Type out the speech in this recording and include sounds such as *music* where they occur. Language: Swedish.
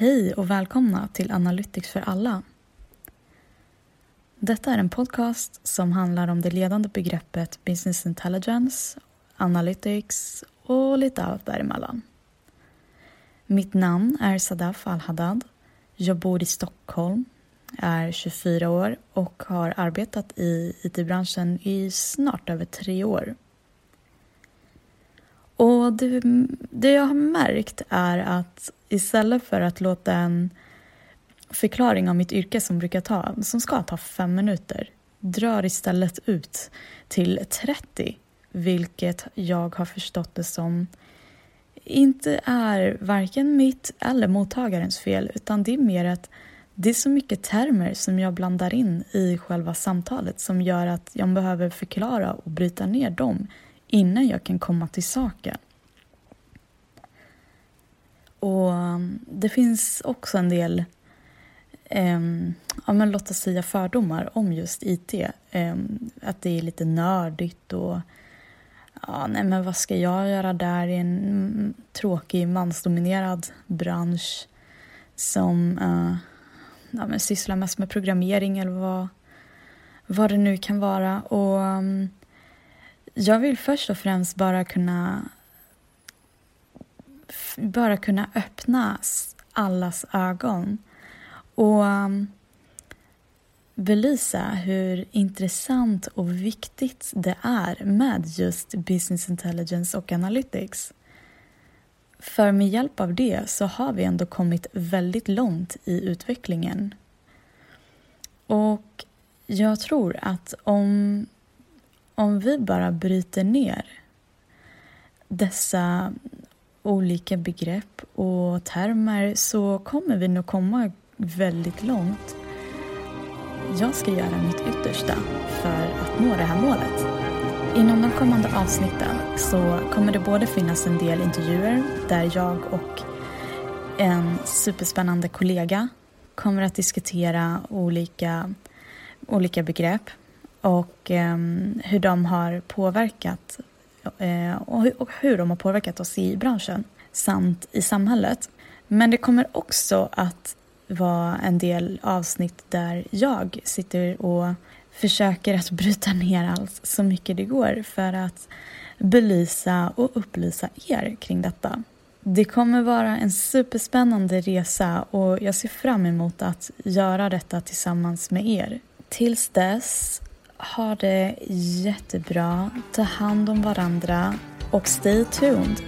Hej och välkomna till Analytics för alla. Detta är en podcast som handlar om det ledande begreppet business intelligence, analytics och lite allt däremellan. Mitt namn är Sadaf Al-Haddad. Jag bor i Stockholm, är 24 år och har arbetat i IT-branschen i snart över tre år. Och det, det jag har märkt är att istället för att låta en förklaring av mitt yrke som brukar ta, som ska ta fem minuter, drar istället ut till 30, vilket jag har förstått det som inte är varken mitt eller mottagarens fel, utan det är mer att det är så mycket termer som jag blandar in i själva samtalet som gör att jag behöver förklara och bryta ner dem innan jag kan komma till saken. Och um, det finns också en del eh, ja, men låt oss säga fördomar om just IT. Eh, att det är lite nördigt och ja, nej men vad ska jag göra där i en mm, tråkig mansdominerad bransch som eh, ja, men sysslar mest med programmering eller vad, vad det nu kan vara. Och jag vill först och främst bara kunna bara kunna öppna allas ögon och um, belysa hur intressant och viktigt det är med just business intelligence och analytics. För med hjälp av det så har vi ändå kommit väldigt långt i utvecklingen. Och jag tror att om, om vi bara bryter ner dessa olika begrepp och termer så kommer vi nog komma väldigt långt. Jag ska göra mitt yttersta för att nå det här målet. Inom de kommande avsnitten så kommer det både finnas en del intervjuer där jag och en superspännande kollega kommer att diskutera olika, olika begrepp och eh, hur de har påverkat Eh, och hur de har påverkat oss i branschen samt i samhället. Men det kommer också att vara en del avsnitt där jag sitter och försöker att *laughs* bryta ner allt så mycket det går för att belysa och upplysa er kring detta. Det kommer vara en superspännande resa och jag ser fram emot att göra detta tillsammans med er. Tills dess, ha det jättebra, ta hand om varandra och stay tuned.